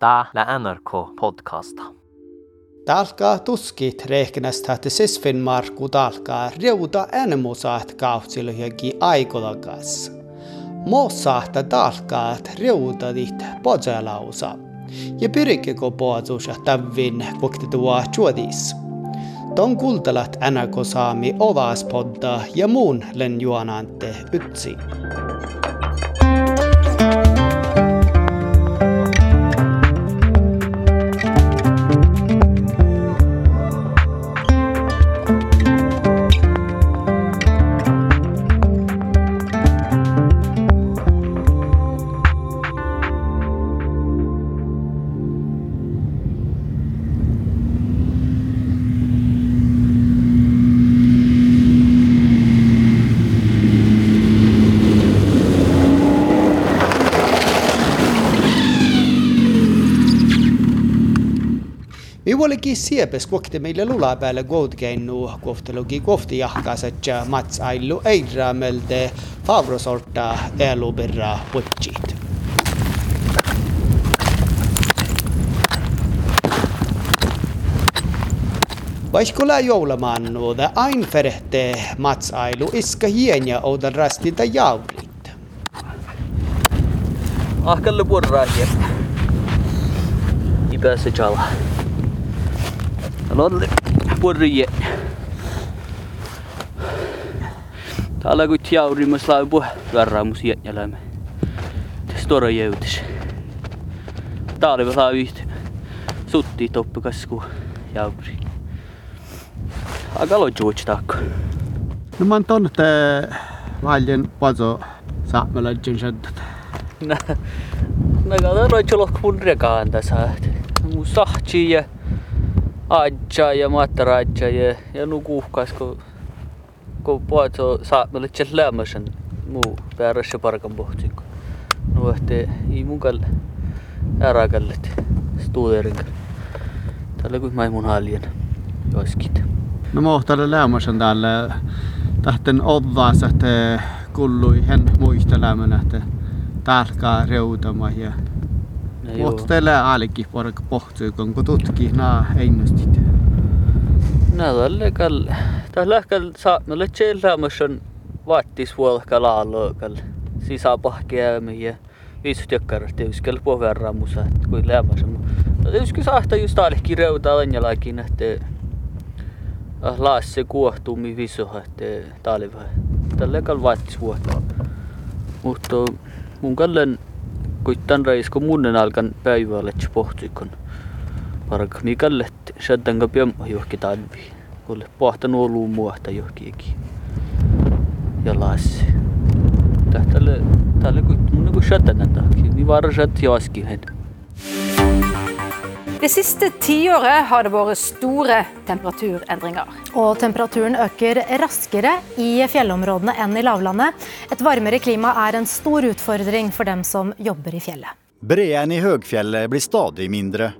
Tää lä NRK podcasta. Talkaa tuskit reiknästä, että sisfin markku talkaa reuta enmusaat kautsilujakin aikolakas. Mosaahta talkaa reuta dit podjalausa. Ja pyrikiko poatusa tävin koktetua chuodis. Ton kultalat NRK saami ovaspodda ja muun len juonante ytsi. Olikin siepes kohti meille lulaa päälle koutkeinu kohteluki kohti jahkaset ja mats ailu eidra melte favrosorta elubirra putsit. Vaikka joulamannu, da ain ferehte mats ailu iska hienia oudan rastinta jaurit. Ahkalle purraa hiekka. I pääse jala. Lolle purrie. Täällä kun jaurimas laipu verraamus jätjälämme. Stora jäytis. Talvi saa yhtä. Sutti toppikasku jauri. Aika lojuuts taakko. No man tonte valjen pazo saamelaisen shaddat. Nä, nä kato mun rekaan tässä. Mun sahti ja adja ja mataraadja ja, ja nukuhkas kun kun puhutaan saamelaisen lämmösen muu päärässä parkan pohtiin. No ehti ei mun kalle ärakallet stuuderin. Tällä kuin maimun haljen joskit. No mohtalle lämmösen täällä tahten odvaas, että kullui hen muistelemään, että tälkää reutama ja Mutta teillä aalikin porka pohtuu, kun tutki naa einnostit. Nädalle kal tällä kal saamelaisen lämmösen vaattis vuolka laalookal. Sisäpahkeämme ja viisut jakkarat teuskel poverran musa, kuin lämmösen. No teuskel saahta just aalikin reuta anjalakin, että ah, laasse kuohtumi visoha, että talva. Tällä kal vaattis vuotta. Mutta mun kallen kuittan reisko munnen alkan päivälle pohtikon. Varka mi kallet shaddan piamma johki talvi. Kulle pohtanut olu muohta johkiikin. Ja lassi. Tähtälle tälle kun mun niinku shaddan näitä. Ni var shad jaski hen. Det siste tiåret har det vært store temperaturendringer. Og temperaturen øker raskere i fjellområdene enn i lavlandet. Et varmere klima er en stor utfordring for dem som jobber i fjellet. Breen i høgfjellet blir stadig mindre.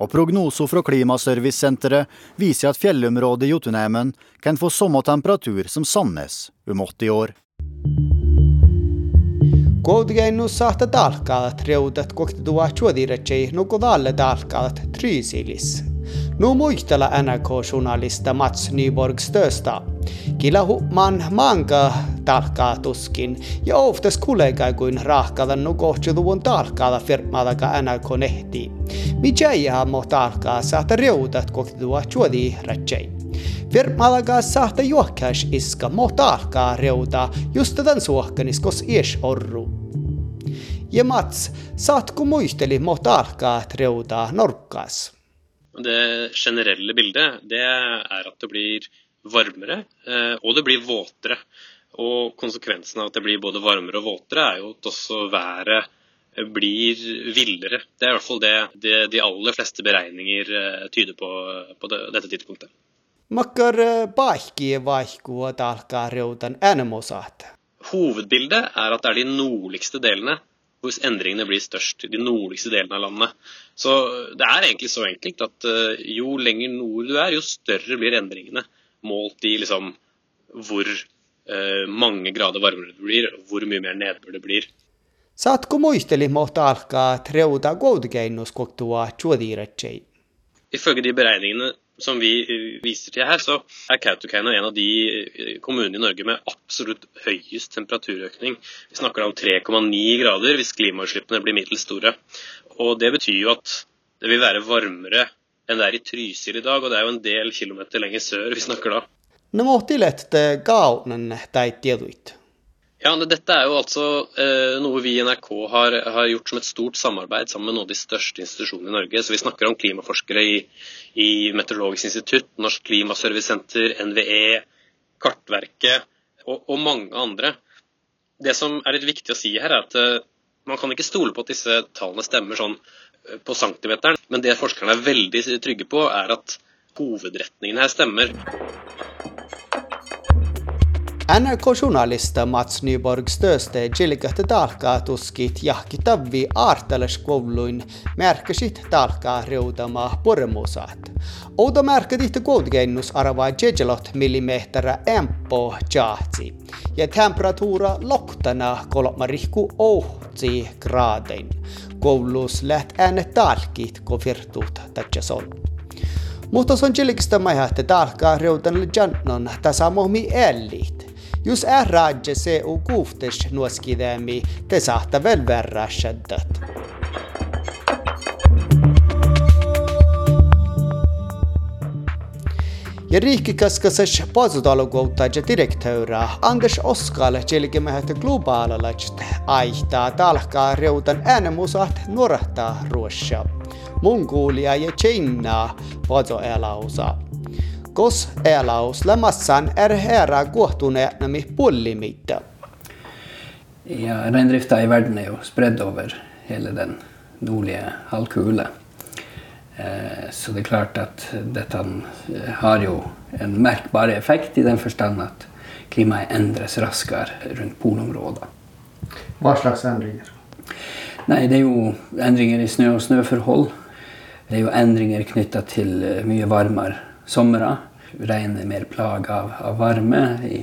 Og prognoser fra Klimaservicesenteret viser at fjellområdet i Jotunheimen kan få samme temperatur som Sandnes om 80 år. Koutkeinu saahta talkaalat reutat kohti tuo chuodiretsei nukudalle talkaalat trysilis. Nu muistella NRK-journalista Mats Nyborg Stösta. Kilahu man manka talkaa tuskin ja oftas kollega kuin rahkada nu kohti tuon talkaada firmaadaka NRK-nehti. Mitä jää mo talkaa saahta reutat kohti tuo chuodiretsei. Firmaalaga saahta juokkäis iska mo talkaa reuta just tämän suohkaniskos ies orru. Ja Mats, saatko muisteli mo talkaa reuta norkkas? Det generelle bildet det er at det blir varmere, eh, og det blir våtere. Og konsekvensen av at det blir både varmere og våtere, er jo at også været eh, blir villere. Det er i hvert fall det, det de aller fleste beregninger eh, tyder på på det, dette tidspunktet. Makkar paikki vaikkua talkaa reutan äänemosaat. Hovedbildet er at det er de nordligste delene hvor endringene blir størst. i De nordligste delene av landet. Så det er egentlig så enkelt at eh, jo lenger nord du er, jo større blir endringene. Målt i liksom hvor eh, mange grader varmere det blir, hvor mye mer nedbør det blir. Saatko muisteli måtte alkaa treuda godgeinnuskoktua chuodiretjei? Ifølge de beregningene som vi viser til her, så er Kautokeino en av de eh, kommunene i Norge med absolutt høyest temperaturøkning. Vi snakker om 3,9 grader hvis klimautslippene blir middels store. Og Det betyr jo at det vil være varmere enn det er i Trysil i dag, og det er jo en del kilometer lenger sør vi snakker da. No muhtilette gaunen tai tieduit. Ja, Dette er jo altså eh, noe vi i NRK har, har, gjort som et stort samarbeid sammen med noen av de største institusjonene i Norge. Så Vi snakker om klimaforskere i, i Meteorologisk institutt, Norsk klimaservicesenter, NVE, Kartverket og, og, mange andre. Det som er litt viktig å si her, er at eh, man kan ikke stole på at disse tallene stemmer sånn eh, på centimeteren. Men det forskerne er veldig trygge på, er at hovedretningen her stemmer. NRK-journalista Mats Nyborg Stöste jilgahti talkaa tuskit jahki tavvi aartalaskouluin märkäsit talkaa reudama pormusaat. Ouda märkä tihti koudgennus arvaa jejelot millimeträ empo jahtsi ja temperatuura loktana kolmarihku ohtsi gradein. Koulus läht äänet talkit ko virtuut tatjason. Mutta son jilgistä majahti talkaa reudan jannon tasamohmi ellit. Jos ärraadje se u kuuftes nuoskidämi, te sahta väl värra shaddat. Ja riikkikaskasas pasutalokoutta ja direktöyrä Anders Oskal jälkimmähät globaalalaiset aihtaa talkaa reutan äänemusat nuorahtaa ruossa. Mongolia ja Kiina pasoelausa. Kos elaus lämassan er här kohtuneena mi pullimitta. Ja, reindrifta i verden er jo spredd over hele den nordlige halvkule. Eh, så det er klart at dette eh, har jo en merkbar effekt i den forstand at klimaet endres raskere rundt polområder. Hva slags endringer? Nei, Det er jo endringer i snø og snøforhold. Det er jo endringer knytta til eh, mye varmere somre. Rein er mer plaga av, av, varme i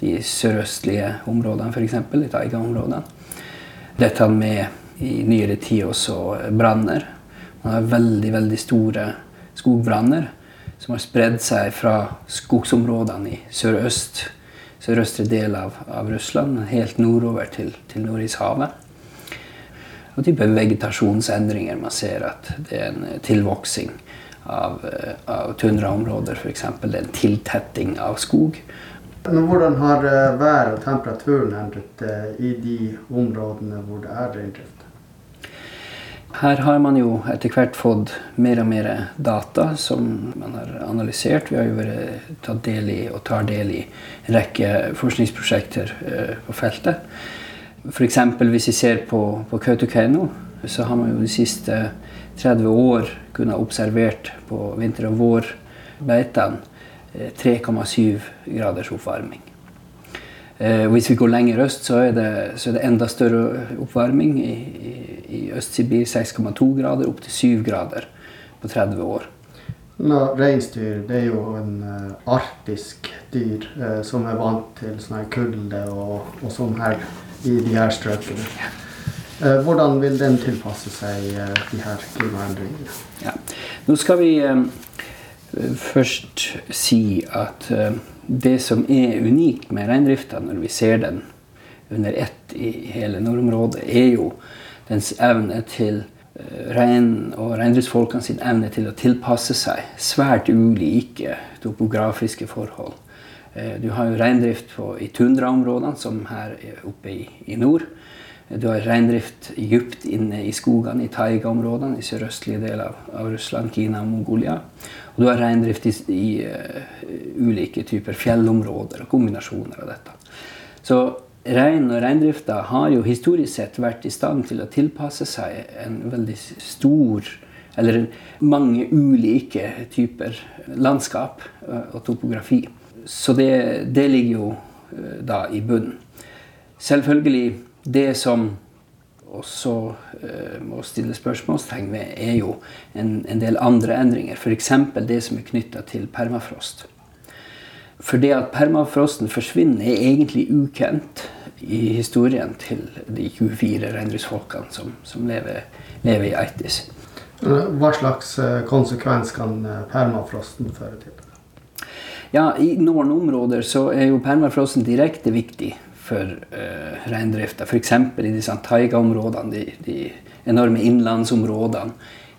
de sørøstlige områdene, f.eks. i taigaområdene. Dette med i nyere tid også branner. Man har veldig, veldig store skogbranner som har spredd seg fra skogsområdene i sørøst, sørøstre del av, av Russland, helt nordover til, til Nordishavet. Og type vegetasjonsendringer. Man ser at det er en tilvoksing av, eh, av tundraområder, f.eks. en tiltetting av skog. Men Hvordan har eh, været og temperaturen endret eh, i de områdene hvor det er reindrift? Her har man jo etter hvert fått mer og mer data som man har analysert. Vi har jo vært tatt del i og tar del i en rekke forskningsprosjekter på feltet. F.eks. hvis vi ser på, på Kautokeino, så har man jo de siste 30 år kunne ha observert på vinter- og vårbeitene 3,7 eh, graders oppvarming. Eh, hvis vi går lenger øst, så er det, så er det enda større oppvarming. I, i, i Øst-Sibir 6,2 grader, opp til 7 grader på 30 år. No, Reinsdyr det er jo en uh, arktisk dyr som er vant til sånn kulde og, og sånn her i de her strøkene. Uh, hvordan vil den tilpasse seg de her klimaendringene? Ja. Nå skal vi um, først si at det som er unikt med reindrifta når vi ser den under ett i hele nordområdet, er jo dens evne til rein og reindriftsfolkene sin evne til å tilpasse seg svært ulike topografiske forhold. Du har jo reindrift i tundraområdene, som her oppe i, i nord. Du har reindrift dypt inne i skogene i taigaområdene i sørøstlige deler av, av, Russland, Kina og Mongolia. Og du har reindrift i, i uh, ulike typer fjellområder og kombinasjoner av dette. Så rein og reindrifta har jo historisk sett vært i stand til å tilpasse seg en veldig stor eller mange ulike typer landskap eh, og topografi. Så det, det ligger jo uh, da i bunnen. Selvfølgelig det som også eh, må stille spørsmålstegn ved, er jo en, en del andre endringer. F.eks. det som er knytta til permafrost. For det at permafrosten forsvinner, er egentlig ukjent i historien til de 24 reindriftsfolkene som, som lever, lever, i Eitis. Hva slags eh, konsekvens kan eh, permafrosten føre til? Ja, I noen områder så er jo permafrosten direkte viktig for uh, reindrifta. F.eks. i disse taigaområdene, de, de enorme innlandsområdene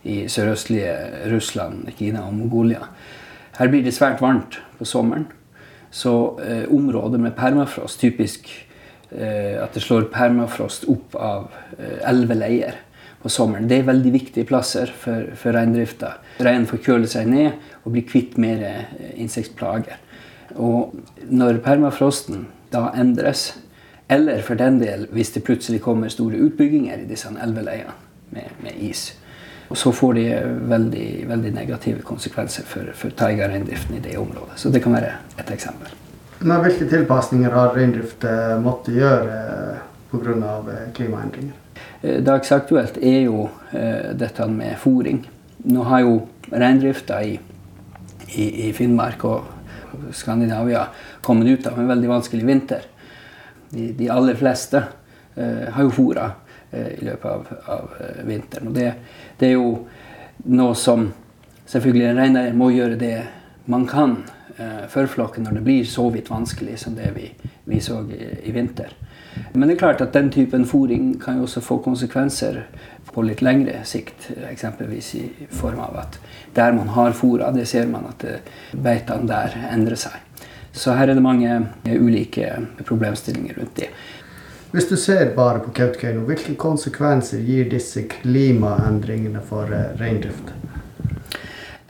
i sørøstlige Russland, Kina og Mongolia. Her blir det svært varmt på sommeren. Så eh, områder med permafrost, typisk eh, at det slår permafrost opp av eh, elveleier på sommeren, det er veldig viktige plasser for, for reindrifta. Reinen får køle seg ned og bli kvitt mer eh, insektplager. Og når permafrosten da endres, eller for den del hvis det plutselig kommer store utbygginger i disse elveleiene med, med is, og så får de veldig, veldig negative konsekvenser for, for taigareindriften i det området. Så det kan være et eksempel. Men hvilke tilpasninger har reindrift måttet gjøre pga. Eh, klimaendringer? Eh, dagsaktuelt er jo eh, dette med fòring. Nå har jo reindrifta i, i, i, Finnmark og Skandinavia kommet ut av en veldig vanskelig vinter. De, de aller fleste eh, har jo fôra eh, i løpet av, av vinteren. Og det, det er jo noe som selvfølgelig en reineier må gjøre det man kan eh, for flokken når det blir så vidt vanskelig som det vi, vi så i, i, vinter. Men det er klart at den typen fôring kan jo også få konsekvenser på litt lengre sikt. Eksempelvis i form av at der man har fôra, det ser man at eh, beitene der endrer seg. Så her er det mange ulike problemstillinger rundt det. Hvis du ser bare på Kautokeino, hvilke konsekvenser gir disse klimaendringene for reindrift?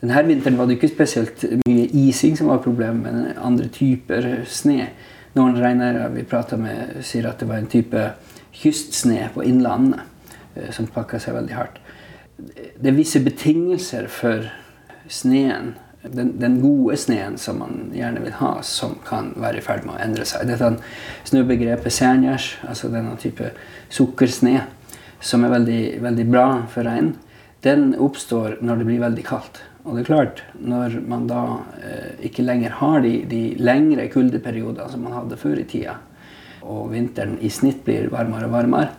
Denne vinteren var det ikke spesielt mye ising som var problemet, men andre typer sne. Noen reineiere vi prata med, sier at det var en type kystsne på innlandet uh, som pakka seg veldig hardt. Det er visse betingelser for sneen den, den, gode sneen som man gjerne vil ha, som kan være i ferd med å endre seg. Dette snøbegrepet sernjers, altså denne type sukkersne, som er veldig, veldig bra for reinen, den oppstår når det blir veldig kaldt. Og det er klart, når man da eh, ikke lenger har de, de lengre kuldeperiodene som man hadde før i tida, og vinteren i snitt blir varmere og varmere,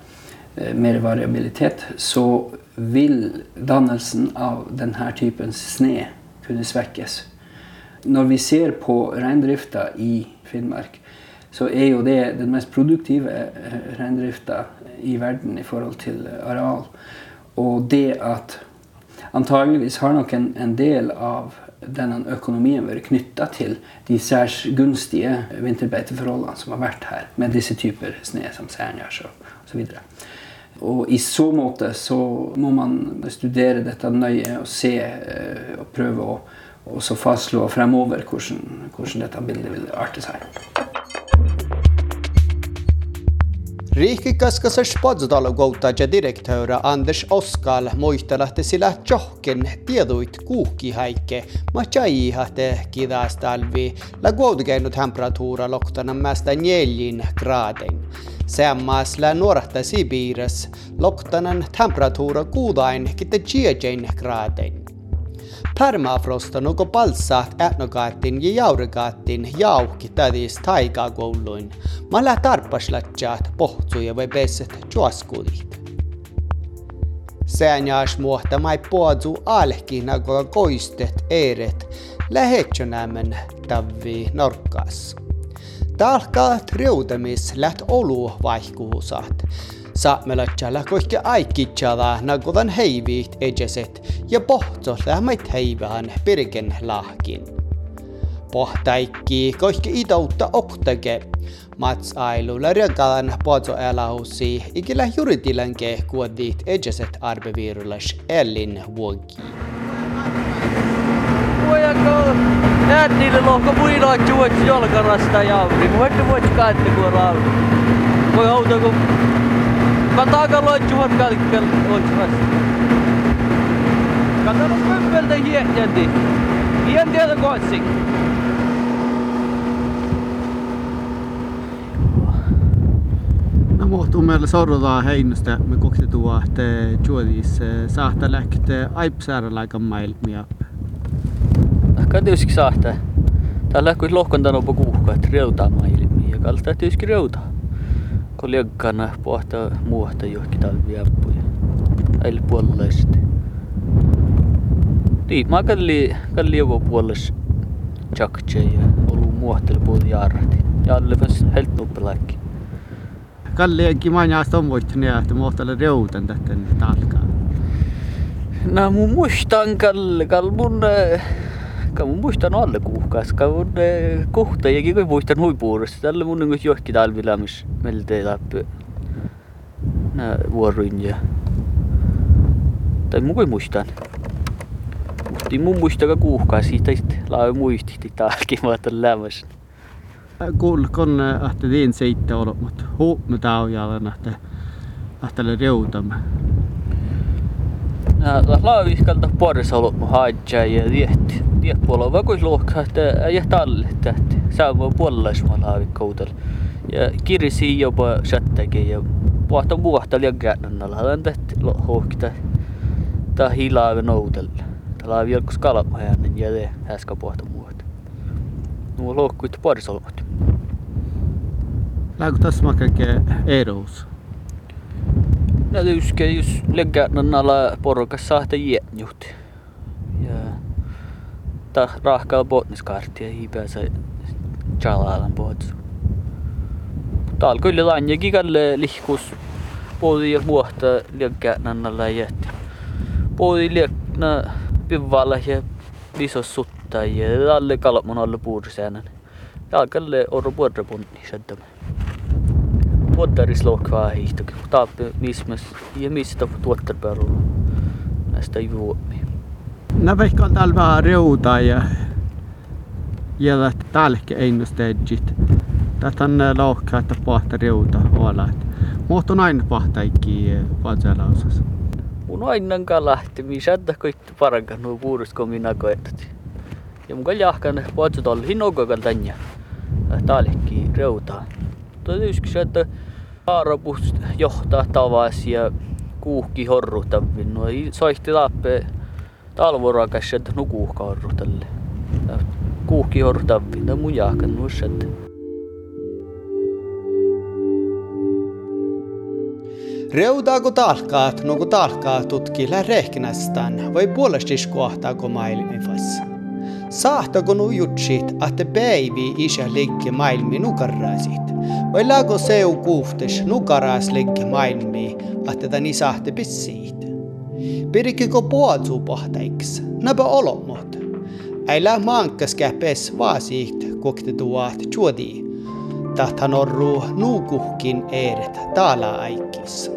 eh, mer variabilitet, så vil dannelsen av denne typen sne kunne svekkes. Når vi ser på reindrifta i Finnmark, så er jo det den mest produktive eh, reindrifta i verden i forhold til areal. Og det at antageligvis har nok en, en del av denne økonomien vært knytta til de særs gunstige vinterbeiteforholdene som har vært her, med disse typer snø som særnjærs osv. Og i så måte så må man studere dette nøye og se eh, og prøve å fastslå fremover hvordan, hvordan dette bildet vil arte seg. Riikikaskas Spotsdalogouta direktöörä Anders Oskal muistelahti sillä johken tieduit kuukkihäikke ma chaihate kidastalvi la guodgeinut temperatuura loktana mästä neljin graden. Sammasla nuorahta Sibiras loktanan temperatuura kuudain kitte chiajain graden. Permafrosta nuko palsaat ätnogaatin ja jaurigaatin jauhki tädis taikakouluin. Mä lää tarpaslatjaat pohtsuja vai peset juoskudit. Säännäs muohta mai puodzu alki nagoa koistet eret lähetsönämän tavvi norkkas. Talkaa triudamis läht olu vaihkuusat. Saamelaisella kaikki aikitsala nagodan heiviit ejeset ja pohto lähmait heivään pirken lahkin. Pohtaikki kaikki idoutta oktage. Mats ailulla rökalan pozo elahusi ikillä juritilan kehkuodit ejeset arbevirulas ellin vuoki. Voidaanko äännille lohko muinoa juoksi jolkarasta jauri? Voitte voit kaatte kun on Voi auto kun Katakan loitsuvat kalkkal loitsuvat. Katakan pömpöltä hiehjänti. Hien tiedä koetsi. No meillä sorrotaan heinusta me koktetua te juodis saahta lähte aipsäärällä aika maailmia. Ka tietysti saahta. Tällä kun lohkontanut på kuuhka, että reutaa mailimi ja kalta tietysti reutaa. Kun liekkana pohtaa muuta johonkin talviappuja. Äili puolellisesti. Niin, mä kalli, kalli joku puolelles tjaktse ja ollut muuhtelu puolta jaarrati. Ja alle myös helt nuppelakki. Kallienkin manjaasta on voittanut, että muohtele reutan tätä talkaa. No mun muistan kall, kall mun, ka mun muistan alle kuuhkas, ka mun kohta jägi kui muistan huipuurista. Tällä mun on johonkin talvilämys meiltä läpi. Nää vuoroin ja... Tai mun kui muistan. Muistin mun muista ka kuuhkaa siitä laavi muisti täälläkin mä otan lämmössä. Kuulkon, että din seitte ollut, mutta huumme taujalla, että että reutamme. laaviskalta puolessa ollut mun haitjaa ja tietti. Tiet puolella vakuis luokkaa, että ei talle tähti. Saamme puolella mä laavikkoutella. Ja kirisi jopa sättäkin ja puhta muuta liian käänännällä. Hän tehti lohkita. Tää hilaa noutella. Täällä on vielä kalamajainen ja te äsken puhta muuta. Nuo lohkuit ollut. Läkö tässä makake erous? No tyske just lägga alla porukassa sahta jätnjut. Ja ta rahkalla botniskartti ja hiipäänsä chalalan bots. Täällä kyllä lanjakin kalle lihkus puoli ja vuotta lägga alla jätti. Puoli lägna pivalla ja visos sutta ja alle kalmon alle puursäänen. Täällä kalle orro puolta punni sättämään. Vuottaris lohkvaa hiihtokin. Taappe mismes ja mistä tuottar peru. Näistä ei vuomi. Nä vehkan talva reuta ja ja tälke ennustajit. Tätä on lohkaa, että pohta reuta olla. Mutta on aina pahtaikki vatsalausassa. Mun aina lähti, missä että koitti parankan nuo puurus, kun minä koetut. Ja mun kalli jahkan vatsut oli hinnokokan tänne. Tälkki reutaa. Toivottavasti, että Haarapus johtaa tavas ja kuuhki horruhtavin. No soihti tappe talvorakas, että nukuuhka horruhtalle. Kuuhki horruhtavin, no mun jahkan nuussat. Reudaako talkaat, kun talkaat tutkilla rehkinästään, vai puolestis kohtaako maailmifassa. Sahtako nu jutsit, että päivi isä liikki maailmi vai laako seu kuhtes nukaras liikki maailmi, että tani sahte pissiit. Pirikiko puolzu pohtaiks, näpä olomot. Ei lää maankas käpes vaasiit koktetuat juodi. Tahtan orru nuukuhkin eeret taala aikis.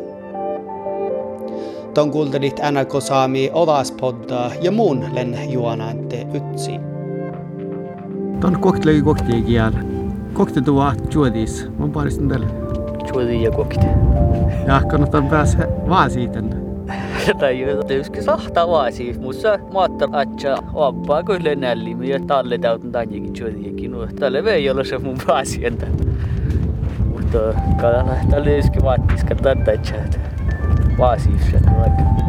Ton kuultelit NRK Saami Ovaspodda ja muun len juonante ytsi. Ton koktelegi kokti kiel. Kokti tuo juodis. Mä paristin tälle. Juodi ja kokti. Ja kannattaa päästä vaan siitä. Tai tietysti sahtaa vaasi, mutta maattar atcha oppaa kyllä nälli, ja talle täytän tännekin juodiakin. No, tälle vei olla se mun vaasi entä. Mutta kannattaa tälle tietysti vaattis katsoa tätä vaasiivset vaikka.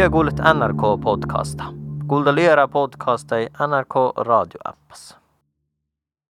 Det er Miljøgulet NRK-podkaster. Gulda lyra podkaster i NRK-radioapps.